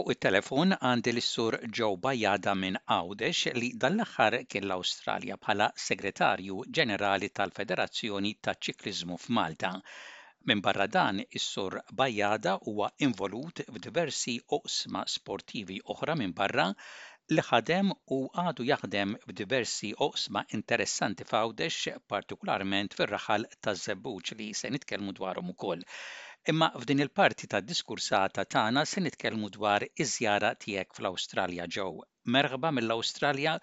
Fuq it-telefon għandi lis-Sur Joe Bajada minn Għawdex li dan l-aħħar kien l-Awstralja bħala Segretarju Ġenerali tal-Federazzjoni taċ-Ċikliżmu f'Malta. Minbarra dan, is-Sur Bajada huwa involut f'diversi oqsma sportivi oħra minbarra li ħadem u għadu jaħdem f'diversi oqsma interessanti f'Għawdex, partikularment fir-raħal taż-Żebbuġ li se nitkellmu dwarhom ukoll. Imma f'din il-parti tad-diskursata tagħna se nitkellmu dwar iż-żjara tiegħek fl-Awstralja, Joe. Merħba mill-Awstralja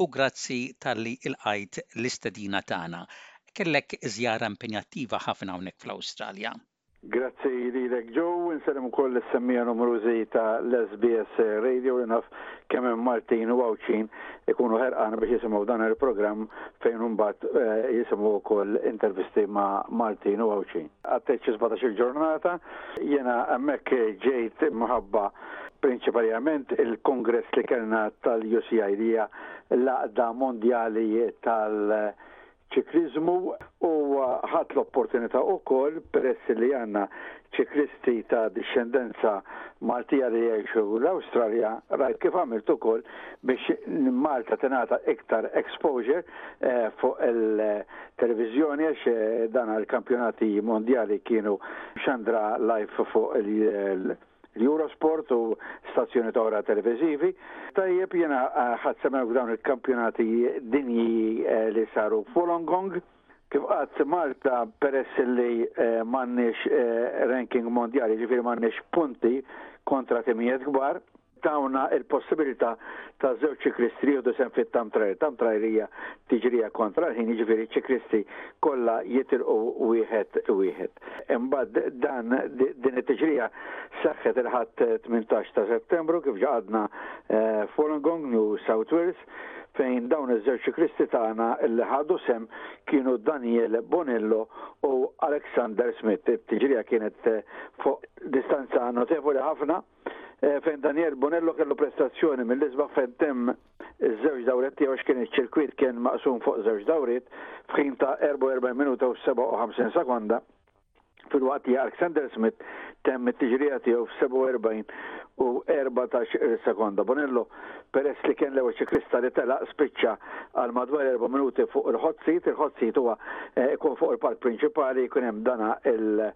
u grazzi talli ilqajt l-istedina tagħna. Kellek żjara impenjattiva ħafna hawnhekk fl-Awstralja. Grazzi lilek Joe, insellem ukoll lis-semmiegħa numrużi ta' l-SBS Radio li naf kemm hemm Maltin u Għawdxin ikunu ħerqana biex jisimgħu dan il-programm fejn imbagħad jisimgħu wkoll intervisti ma' Maltin u Għawdxin. Għaddejt xi sbatax-il ġurnata, jiena hemmhekk ġejt imħabba prinċiparjament il-kongress li kellna tal-UCI li hija l-għaqda mondjali tal- ċikliżmu u ħadt l-opportunità wkoll peress li għandna ċiklisti ta' dixxendenza Maltija li jgħixu l-Awstralja, rajt kif għamilt ukoll biex Malta tingħata iktar exposure fuq il-televiżjoni għax dan il-kampjonati mondjali kienu mxandra live fuq il. l-Eurosport u stazzjoni ta' ora televiżivi. Tajjeb jiena eh, ħadd semmew f'dawn il-kampjonati dinji eh, li saru f'Wolongong. Kif qatt Malta peress li eh, m'għandniex ranking mondjali, ġifieri m'għandniex punti kontra timijiet kbar, tawna il-possibilità ta' żewġ ċiklisti li jieħdu sem fit tamtrajr. Tamtrajr hija tiġrija kontra ħin jiġifieri ċiklisti kollha jitilqu wieħed wieħed. Imbagħad dan din it-tiġrija saħħet il-ħadd 18 ta' Settembru kif ġaqadna eh, Folongong, New South Wales, fejn dawn iż-żewġ ċiklisti tagħna li ħadu sem kienu Daniel Bonillo u Alexander Smith. It-tiġrija kienet eh, fuq distanza notevoli ħafna eh, fejn Daniel Bonello kellu prestazzjoni mill-isbaħ fejn temm Iż-żewġ dawret tiegħu x'kien iċ-ċirkwit kien maqsum fuq żewġ dawriet f'ħin ta' 44 minuta u 57 sekonda filwaqt li Alexander Smith temm it-tiġrija tiegħu f'47 u 14 sekonda. Bonello, peress li kien l-ewwel ċiklista li telaq, spiċċa għal madwar erba' minuti fuq il-hot seat. Il-hot seat huwa eh, ikun fuq il-palk prinċipali, jkun hemm dana il-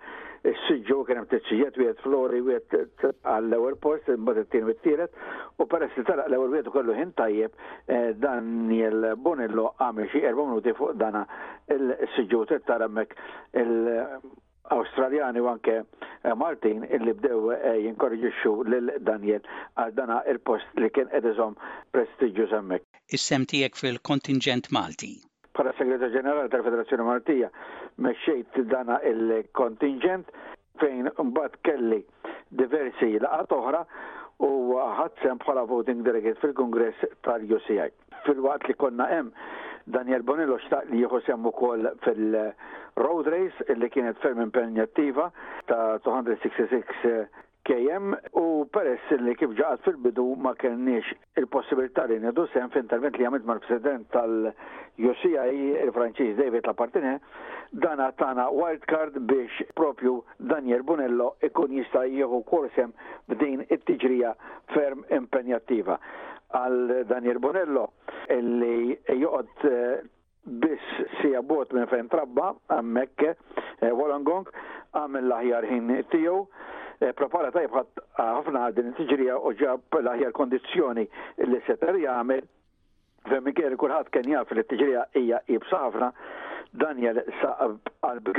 Is-siġġu kien hemm tliet siġġet, wieħed flori, wieħed għall-ewwel post, imbagħad it-tieni u t-tielet, u peress li telaq l-ewwel wieħed ukollu ħin tajjeb, eh, Daniel Bonillo għamel xi erba' minuti fuq dana il-siġġu trid tara hemmhekk il-Awstraljani u anke eh, Maltin illi bdew eh, jinkorġixxu lil Daniel għal dana il-post li kien qed iżomm prestiġju semmek. Is-sehem tiegħek fil-kontinġent Malti. Bħala Segretar Ġenerali tal-Federazzjoni Maltija mexxejt dana il-kontinġent fejn mbagħad kelli diversi laqgħat oħra u ħadd sem bħala voting delegate fil-Kungress tal-UCI. Fil-waqt li konna hemm, Daniel Bonillo xtaq li jieħu semm ukoll fil-road race li kienet ferm impenjattiva ta' 266 KM, u peress li kif ġa qatt fil-bidu ma kellniex il-possibilità li nieħdu sehem fl-intervent li għamilt mal-President tal-UCI, il-Franċiż David Lapartine, dan għatana wild card biex propju Daniel Bunello jkun jista' jieħu wkoll sehem f'din it-tiġrija ferm impenjattiva. Għal Daniel Bunello li joqgħod biss siegħa bogħod minn fejn trabba, hemmhekk Wollongong, għamel l-aħjar ħin tiegħu, prepara tajjeb ħafna għal din it-tiġrija u ġab l-aħjar kondizzjoni li seter jagħmel. F'Minkejja li kulħadd kien jaf li t-tiġrija hija iebsa ħafna, Daniel saq qalb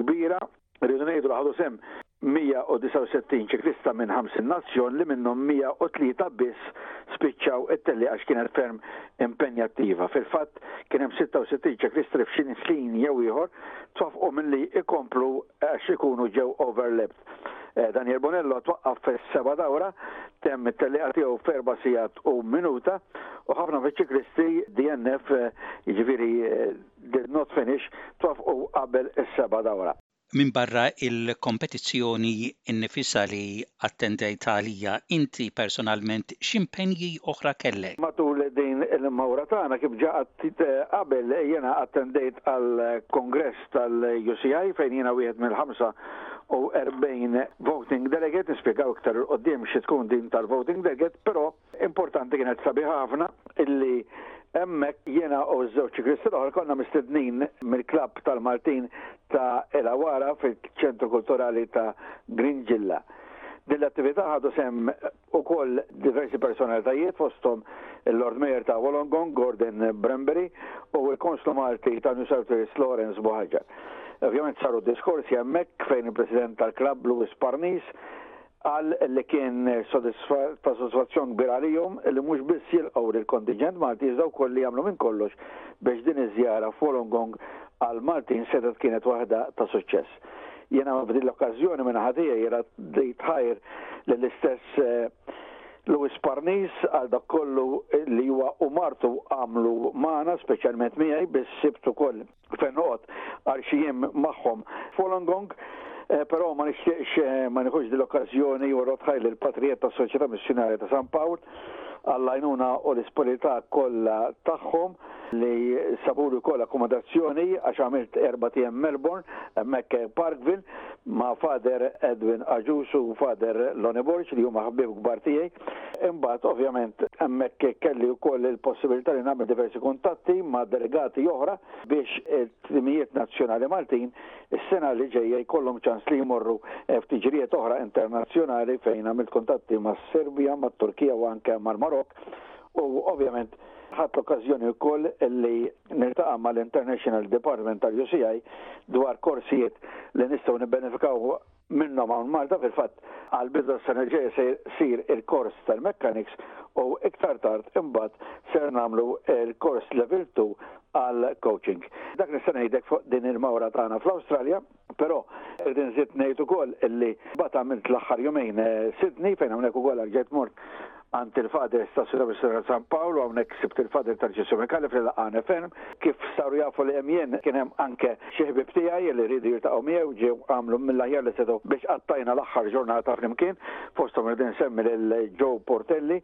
kbira. Irridu ngħidu li ħadu sehem 169 ċiklista minn 50 nazzjon li minnhom 103 biss spiċċaw it-tellieqa għax kienet ferm impenjattiva. Fil-fatt, kien hemm 66 ċiklista li f'xi ħin jew ieħor twaffqu milli jkomplu għax ikunu ġew overlapped. Daniel Bonello twaqqaf fis-seba' dawra, temm it-tellieqa tiegħu f'erba' sigħat u minuta u ħafna miċ-ċiklisti DNF jiġifieri did not finish, twafqu qabel is-seba' dawra. Minbarra l-kompetizzjoni nnifisha li attendejt għalija, inti personalment x'impenji oħra kellek? Matul din l-imħawra tagħna, kif ġa għidt qabel, jiena attendejt għal kongress tal-UCI fejn jiena wieħed mill-45 voting delegate, nispjegaw iktar 'il quddiem xi tkun din tal-voting delegate, però, Importanti kienet sabiħa ħafna illi hemmhekk jiena u ż-żewġ ċiklisti l-oħra konna mistednin mill-klabb tal-Maltin ta' El Awara fil-Ċentru Kulturali ta' Grinġilla. Din l-attività ħadu sehem ukoll diversi personalitajiet fosthom il-Lord Mayor ta' Wollongong, Gordon Brambury, u l-Konslu Malti ta' New South Wales, Lawrence Buħaġar. Ovvjament saru diskorsi hemmhekk fejn il-President tal-klabb Louis Parnis Qal li kien ta' sodisfazzjon kbir għalihom li mhux biss jilqgħu lill-kontinġent Malti iżda wkoll li għamlu minn kollox biex din iż-żjara f'Wollongong għall-Maltin setgħet kienet waħda ta' suċċess. Jiena f'din l-okkażjoni min-naħa tiegħi radejt ħajr lill-istess Louis Parnis għal dak kollu li huwa u martu għamlu magħna speċjalment miegħi biss sibt ukoll fejn noqgħod għal xi jiem magħhom Folongong, eh, però ma nixtieqx eh, ma nieħux dil-okkażjoni u rotħaj lil patrijiet tas-Soċjetà Missjunarja ta' San Pawl għall-għajnuna u l-ispolità kollha tagħhom li saburu kollha akkomodazzjoni għax għamilt erba' tiegħem Melbourne hemmhekk Parkville ma' Fader Edwin Aġusu u Fader Lone Borg li huma ħbieb kbar tiegħi Imbagħad ovvjament hemmhekk kelli wkoll il-possibilità li nagħmel diversi kuntatti ma' delegati oħra biex it-timijiet nazzjonali Maltin is-sena li ġejja jkollhom ċans li jmorru eh, f'tiġrijiet oħra internazzjonali fejn għamilt kuntatti mas-Serbja, mat-Turkija u anke mal-Marok u ovvjament ħadd l-okkażjoni wkoll li niltaqa' mal-International Department tal-UCI dwar korsijiet li nistgħu nibbenefikaw minnhom hawn Malta fil-fatt għall-bidu tas-sena ġejja se jsir il-kors tal-mechanics u iktar tard imbagħad ser nagħmlu l-kors level 2 għal coaching. Dak nista' ngħidlek fuq din il-mawra tagħna fl-Awstralja, però rrid inżid ngħid ukoll illi bad għamilt l-aħħar jumejn eh, Sydney fejn hawnhekk ukoll għal ġejt mort Għand il-Fathers ta' Sura Missjunarja San Pawl u hawnhekk sibt il-Father tal-Ġesù Micallef li laqgħani ferm. Kif saru jafu li hemm jien, kien hemm anke xi ħbieb tiegħi li riedu jiltaqgħu miegħi u ġew għamlu mill-aħjar li setgħu biex qattajna l-aħħar ġurnata flimkien. Fosthom irrid insemmi lil Joe Portelli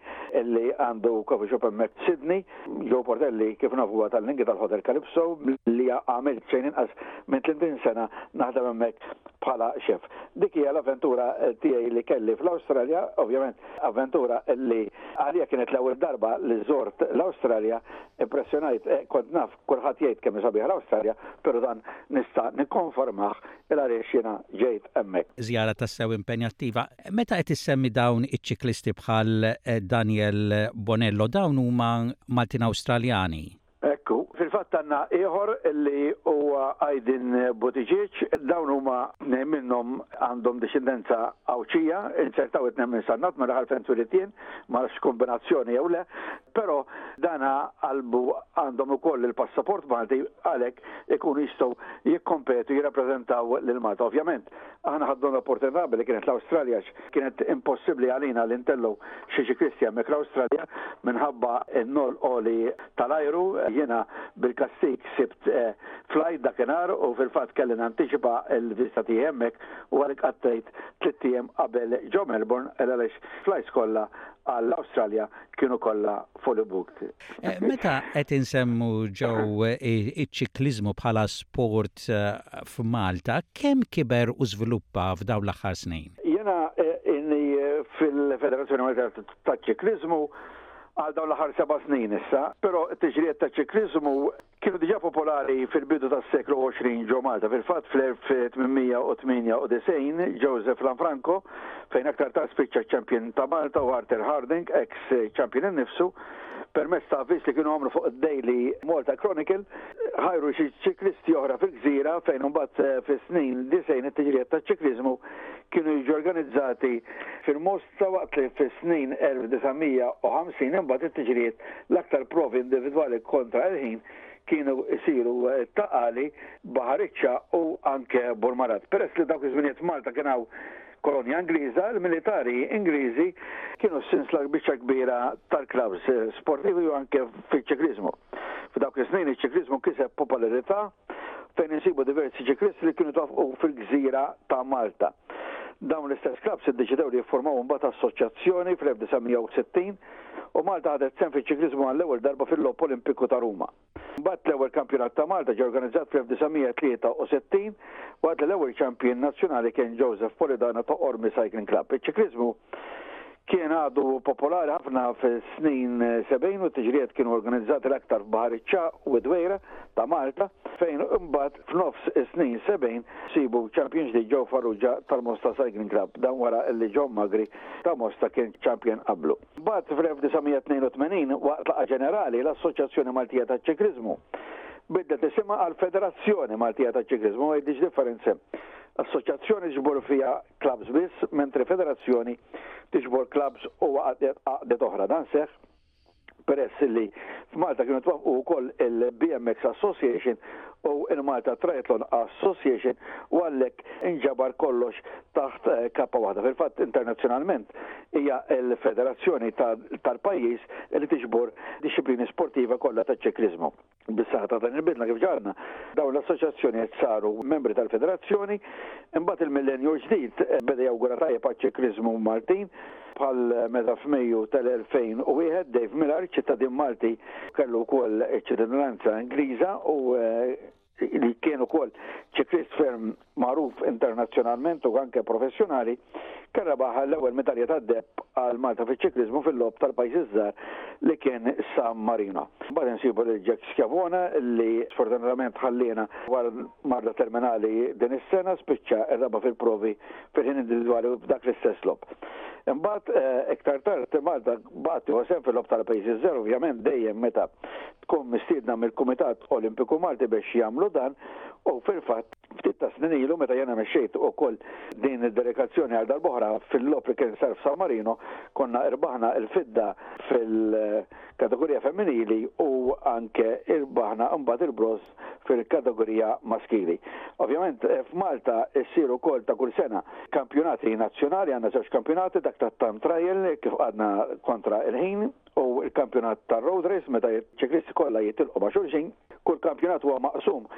li għandu coffee shop hemmhekk f'Sydney. Joe Portelli kif nafu huwa tal-Lingi tal-Hotel Calypso li għamilt xejn inqas minn tlintin sena naħdem hemmhekk bħala chef. Dik hija l-avventura tiegħi li kelli fl-Awstralja, ovvjament Avventura li għalija kienet l-ewwel darba li żort l-Awstralja, impressjonajt, eh, kont naf kulħadd jgħid kemm hi sabiħa l-Awstralja, però dan nista' nikkonformah il għaliex jiena ġejt hemmhekk. Żjara tassew impenjattiva. Meta qed issemmi dawn iċ-ċiklisti bħal eh, Daniel Bonello, dawn huma Maltin Awstraljani? Hekk hu. Fil-fatt għandna ieħor li huwa Aydin Buttigieg. Dawn huma tnejn minnhom għandhom dixxindenza Għawdxija, inzertaw it-tnejn minn Sannat minn l-aħħar fejn twilit jien, ma nafx x'kumbinazzjoni jew le, però dan qalbu għandhom ukoll il-passaport Malti għalhekk ikunu jistgħu jikkompetu jirrappreżentaw lil Malta. Ovvjament Aħna ħadna l-opportunità qabel li kienet l-Awstralja għax kienet impossibbli għalina li ntellgħu xi ċiklisti hemmhekk l-Awstralja minħabba n-nol għoli tal-ajru. Jiena bil-kastig sibt flight dakinhar u fil-fatt kelli nantiċipa l-viżita tiegħi hemmhekk u għalhekk qattejt tliet ijiem qabel ġo Melbourne għaliex flights kollha għall-Awstralja kienu kollha fully booked. Eh, meta qed insemmu ġew eh, iċ-ċikliżmu bħala sport eh, f'Malta, kemm kiber u żviluppa f'dawn l-aħħar snin? Jena inni fil-Federazzjoni Malta taċ-ċikliżmu għal dawn l-aħħar seba' snin issa, però t-tiġrijiet taċ-ċikliżmu Kienu diġà popolari fil-bidu tas-seklu 20 ġo Malta. Fil-fatt fl-1898 Joseph Lanfranco, fejn aktar tard spiċċa ċ-champion ta' Malta u Arthur Harding, eks champion innifsu, permezz ta' avviż li kienu għamlu fuq id-Daily Malta Chronicle, ħajru xi ċiklisti oħra fil-gżira fejn imbagħad fis-snin 90 it-tiġrijiet taċ-ċikliżmu kienu jiġu organizzati fil-Mus sa waqt li fis-snin 1950 imbagħad it-tiġrijiet l-aktar provi individwali kontra il-ħin kienu jsiru Ta' Qali, Baħar iċ-Ċagħaq u anke Burmarat. Peress li f'dawk iż-żminijiet f'Malta kien hawn kolonja Ingliża, l-militari Ingliżi, kienu s-sinsla l-biċċa l-kbira tal-klabbs sportivi u anke fiċ-ċikliżmu f'dawk is-snin iċ-ċikliżmu kiseb popolarità, fejn insibu diversi ċiklisti li kienu twaffqu fil-gżira ta' Malta. Dawn l-istess klabbs iddeċidew li jiffurmaw imbagħad assoċjazzjoni fl-1960 u Malta ħadet sehem fiċ-ċikliżmu għall-ewwel darba fil-Logħob Olimpiku ta' Ruma. Imbagħad l-ewwel kampjonat ta' Malta ġie organizzat fl-1963 waqt li l-ewwel champion nazzjonali kien Joseph Polidano ta' Qormi Cycling Club. Iċ-ċikliżmu Kien għadu popolari ħafna fis-snin 70 u t-tiġrijiet kienu organizzati l-aktar f'Baħar iċ-Ċagħaq u d-Dwejra ta' Malta, fejn imbagħad f'nofs is-snin 70 sibu champion ġdid ġew Farrugia tal-Mosta Cycling Club, dan wara li John Magri ta' Mosta kien champion qablu. Imbagħad fl-1982 waqt laqgħa ġenerali l-Assoċjazzjoni Maltija taċ-Ċikliżmu biddlet isimha għal Federazzjoni Maltija taċ-Ċikliżmu, ma jidhirx differenza hemm. Assoċjazzjoni ġbur fiha clubs biss, mentri federazzjoni tiġbor clubs u għaqdet oħra. Dan seħ peress li f'Malta kienu twafqu wkoll il-BMX Association u il-Malta Triathlon Association u għallek inġabar kollox taħt eh, kappa waħda. Fil-fatt internazzjonalment hija l-federazzjoni tal-pajjiż li tiġbor disciplini sportiva kollha taċ-ċiklizmu. bis-saħħa ta' dan il-bidla kif ġarna. Dawn l-assoċjazzjonijiet saru membri tal-federazzjoni, imbagħad il-millenju ġdid eh, beda jawgura tajjeb għaċ-ċikliżmu Maltin bħal meta f'Mejju tal-2001 Dave Miller, ċittadin Malti, kellu wkoll ċittadinanza Ingliża u eh, li kien ukoll ċiklist ferm magħruf internazzjonalment u anke professjonali, kien rebaħ l-ewwel medalja tad-deheb għal Malta fiċ-ċikliżmu fil-Logħob tal-Pajjiżi ż-Żgħar li kien San Marino. Mbagħad insibu lil Jack Schiavone li sfortunatament ħalliena wara marda terminali din is-sena spiċċa r-raba' fil-provi fil-ħin individwali f'dak l-istess logħob. Imbagħad eh, iktar tard Malta baqgħet tieħu sehem fil-Logħob tal-Pajjiżi ż-Żgħar ovvjament dejjem meta tkun mistiedna mill-Kumitat Olimpiku Malti biex jagħmlu dan u fil-fatt ftit tas-snin ilu meta jiena mexxejt ukoll din id-delegazzjoni għal darb'oħra fil-logħob li kien sar f'San Marino konna irbaħna l-fidda fil-kategorija femminili u anke irbaħna mbagħad il-bronż fil-kategorija maskili. Ovvjament f'Malta ssir ukoll ta' kull sena kampjonati nazzjonali, għandna żewġ kampjonati dak tat-time trial kif qagħdna kontra l-ħin u l-kampjonat tar-road race meta ċiklisti kollha jitilqu ma' xulxin, kull kampjonat huwa maqsum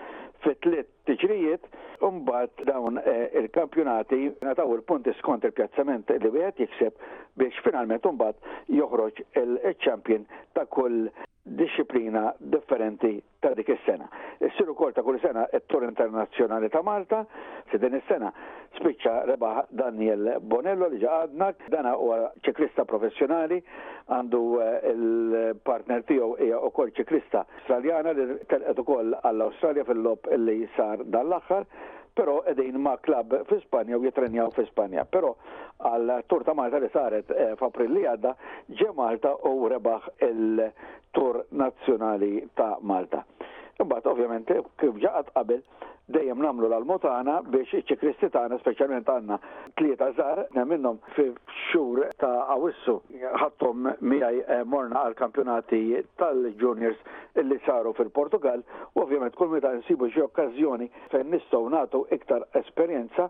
fi tliet tiġrijiet, u mbagħad dawn eh, il-kampjonati nataw il-punti skont il-pjazzament li wieħed jikseb biex finalment mbagħad joħroġ il-champion ta' kull disciplina differenti ta' dik is-sena. Issir ukoll ta' kull sena t-Tour Internazzjonali ta' Malta, fi din is-sena spiċċa rebaħ Daniel Bonello li ġa għadna, dan huwa ċiklista professjonali, għandu l-partner tiegħu hija ukoll ċiklista Awstraljana li telqet ukoll għall-Awstralja fil-logħob li sar dan l-aħħar, però qegħdin ma' klabb fi Spanja u jittrenjaw fi Spanja. Però għal Tour ta' Malta li saret f'April li għadda, ġie Malta u rebaħ il- tur nazzjonali ta' Malta. Imbagħad ovvjament kif ġaqat qabel dejjem nagħmlu l-almu tagħna biex iċ-ċiklisti tagħna speċjalment għandna tlieta żgħar minnhom fi xhur ta' Awissu ħadthom miegħi eh, morna għal kampjonati tal-juniors illi saru fil-Portugal u ovvjament kull meta nsibu xi okkażjoni fejn nistgħu nagħtu iktar esperjenza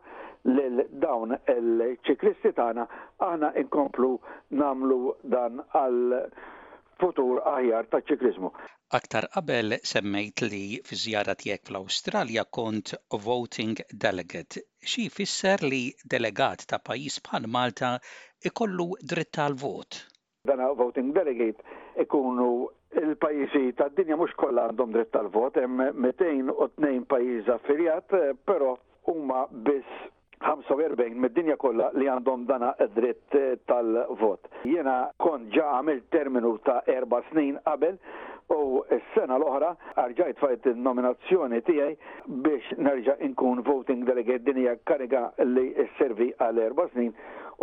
lil dawn il-ċiklisti tagħna aħna inkomplu namlu dan għal futur aħjar taċ-ċikliżmu. Aktar qabel semmejt li fiż-żjara tiegħek fl-Awstralja kont voting delegate. Xi jfisser li delegat ta' pajjiż bħal Malta jkollu dritt għall-vot? Dan voting delegate ikunu l-pajjiżi tad-dinja mhux kollha għandhom dritt tal-vot, hemm 202 pajjiż affirjat, però huma biss 45 mid-dinja kollha li għandhom dan id-dritt tal-vot. Jiena kont ġa għamilt terminu ta' erba' snin qabel u s-sena l-oħra rġajt fajt in-nominazzjoni tiegħi biex nerġa' inkun voting delegate. Din hija kariga li sservi għal erba' snin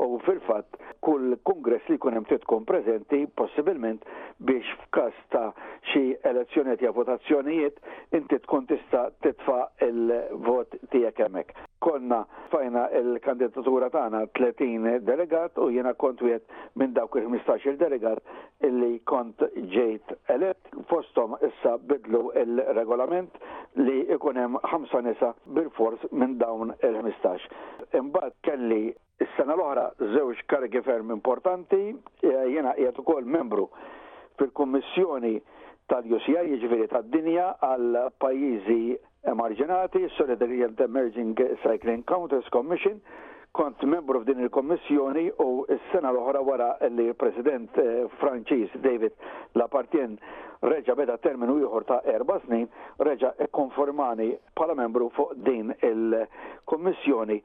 u fil-fatt kull kungress li jkun hemm trid tkun preżenti possibilment biex f'każ fil-kuntest ta' xi elezzjonijiet jew votazzjonijiet, inti tkun tista' titfa' l-vot tiegħek hemmhekk. Konna tfajna l-kandidatura tagħna 30 delegat u jiena kont wieħed minn dawk il-ħmistax-il delegat li kont ġejt elett. Fosthom issa biddlu r-regolament li jkun hemm ħamsa nisa bilfors minn dawn il-ħmistax. Imbagħad kelli Is-sena l-oħra żewġ karigi ferm importanti, jiena qiegħed ukoll membru fil-Kummissjoni tal-UCI, jiġifieri tad-dinja għal pajjiżi emarġinati, Solidarity Emerging Cycling Countries Commission, kont membru f'din il-Kummissjoni u s-sena l-oħra wara li l-President Franċiż David Lappartien reġa' beda terminu ieħor ta' erba' snin, reġa' ikkonformani bħala membru fuq din il-Kummissjoni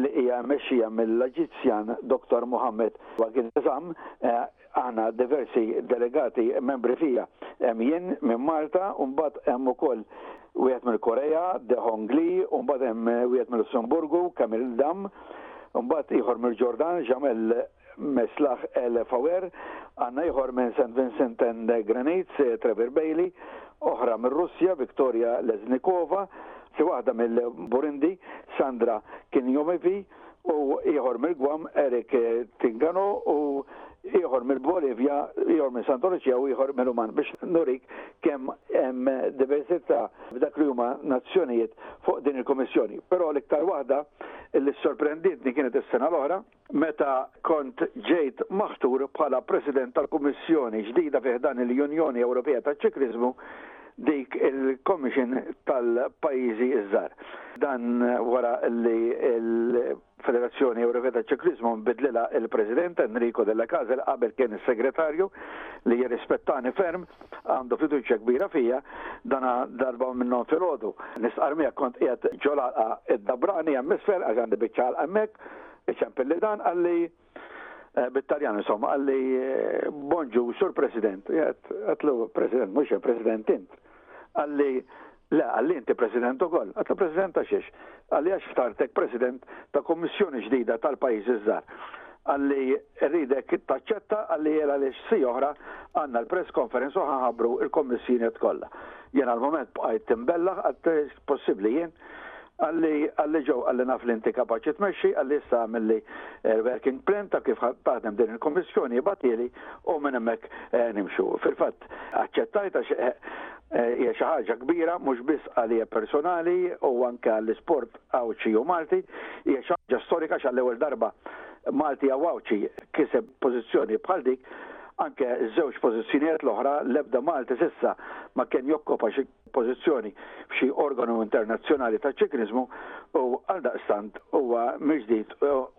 li hija mmexxija mill-Aġizzjan Dottor Mohammed Waghil Nizam, aħna diversi delegati membri fiha. Hemm jien minn Malta u mbagħad hemm ukoll wieħed mill-Korea, De Hong Li, u mbagħad hemm wieħed mill-Lussemburgu, Camille Dam, u mbagħad ieħor mill-Ġordan, Jamel Meslaħ Elef Auer, għandna ieħor minn St Vincent and the Grenadines, Trevor Bailey, oħra mir-Russja, Victoria Leznikova, xi waħda mill-Burundi, Sandra Kinyomivi, u ieħor mill-Gwam, Eric Tingano, u ieħor mill-Bolivja, ieħor minn Santa Lucia u ieħor mill-Uman biex nurik kemm hemm diversità f'dak li huma nazzjonijiet fuq din il-Kummissjoni. Però l-iktar waħda li sorprenditni kienet is-sena l-oħra meta kont ġejt maħtur bħala President tal-Kummissjoni ġdida fi ħdan il-Unjoni Ewropea taċ-Ċikliżmu, dik il-Commission tal-Pajjiżi ż-Żgħar. Dan wara li l-Federazzjoni Ewropea taċ-Ċikliżmu nbidlilha l-President, Enrico Della Casa, li qabel kien is-Segretarju, li jirrispettani ferm, għandu fiduċja kbira fija, dana darba minnhom filgħodu. Nistqarr miegħek kont qiegħed ġol-għalqa d-Dabrani hemm isfel, għax għandi biċċa għalqa hemmhekk, Iċempilli dan għalli eh, bit-Taljan insomma għalli eh, bonġu sur President, għatlu President, mux President int, għalli Le, għalli inti president u koll, għatlu president għaxiex, għalli għax ftartek president ta' kommissjoni ġdida tal-pajis iż-żar. Għalli rridek taċċetta għalli jela li xsi oħra għanna l-press conference u ħabru il-kommissjoni kollha. Jena l-moment bqajt timbella għat possibli jien Qalli, qalli Joe, qalli naf li inti kapaċi tmexxi, qalli issa għamilli working plan ta' kif taħdem din il-Kummissjoni, ibagħtieli u minn hemmhekk nimxu. Fil-fatt aċċettajt għax hija xi ħaġa kbira mhux biss għalija personali u anke għall-isport Għawdxi u Malti, hija xi ħaġa storika għax għall-ewwel darba Malti jew Għawdxi kiseb pożizzjoni bħal dik, anke ż-żewġ pożizzjonijiet l-oħra l-ebda Malti s'issa ma kien jokkopa xi pożizzjoni f'xi organu internazzjonali ta' ċikliżmu u għaldaqstant huwa mill-ġdid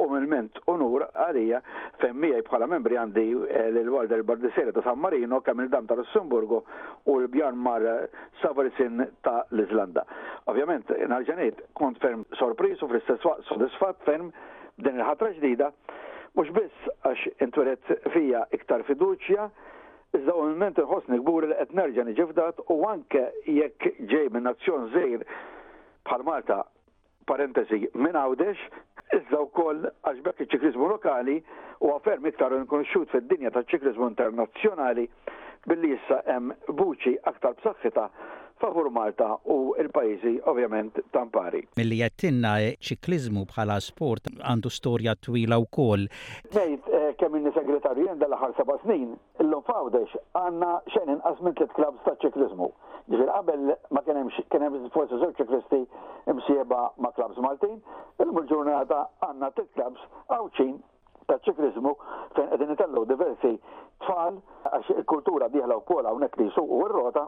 umilment unur għalija fejn miegħi bħala membri għandi lil Walter Bardisera ta' San Marino, Camille Damm tal-Lussemburgu u l-Bjarnmar Saversin ta' l-Iżlanda. Ovvjament, nerġa' ngħid, kont ferm sorpriż u fl-istess waqt sodisfatt ferm b'din il-ħatra ġdida, mhux biss għax intweled fija iktar fiduċja, Iżda umilment inħossni kburi li qed nerġa' niġi fdat u anke jekk ġej minn nazzjon żgħir bħal Malta, parentesi, minn Għawdex, iżda wkoll għax b'hekk iċ-ċikliżmu lokali huwa ferm iktar irnkonoxxut fid-dinja taċ-ċikliżmu internazzjonali billi issa hemm vuċi aktar b'saħħitha favur Malta u l-pajjiżi ovvjament ta' mpari. Milli għedtilna, ċ-ċikliżmu bħala sport għandu storja twila wkoll. Ngħid kemm ilni segretarju jien dan l-aħħar seba' snin. Illum f'Għawdex għandna xejn inqas minn tliet klabbs taċ-ċikliżmu. Ġifieri qabel ma kien hemm kien hemm forsi żewġ ċiklisti msieħba ma' klabbs Maltin, illum il-ġurnata għandna tliet klabbs Għawdxin taċ-ċikliżmu fejn qegħdin itellgħu diversi tfal għax il-kultura dieħla wkoll hawnhekk li jsuqu r-rota.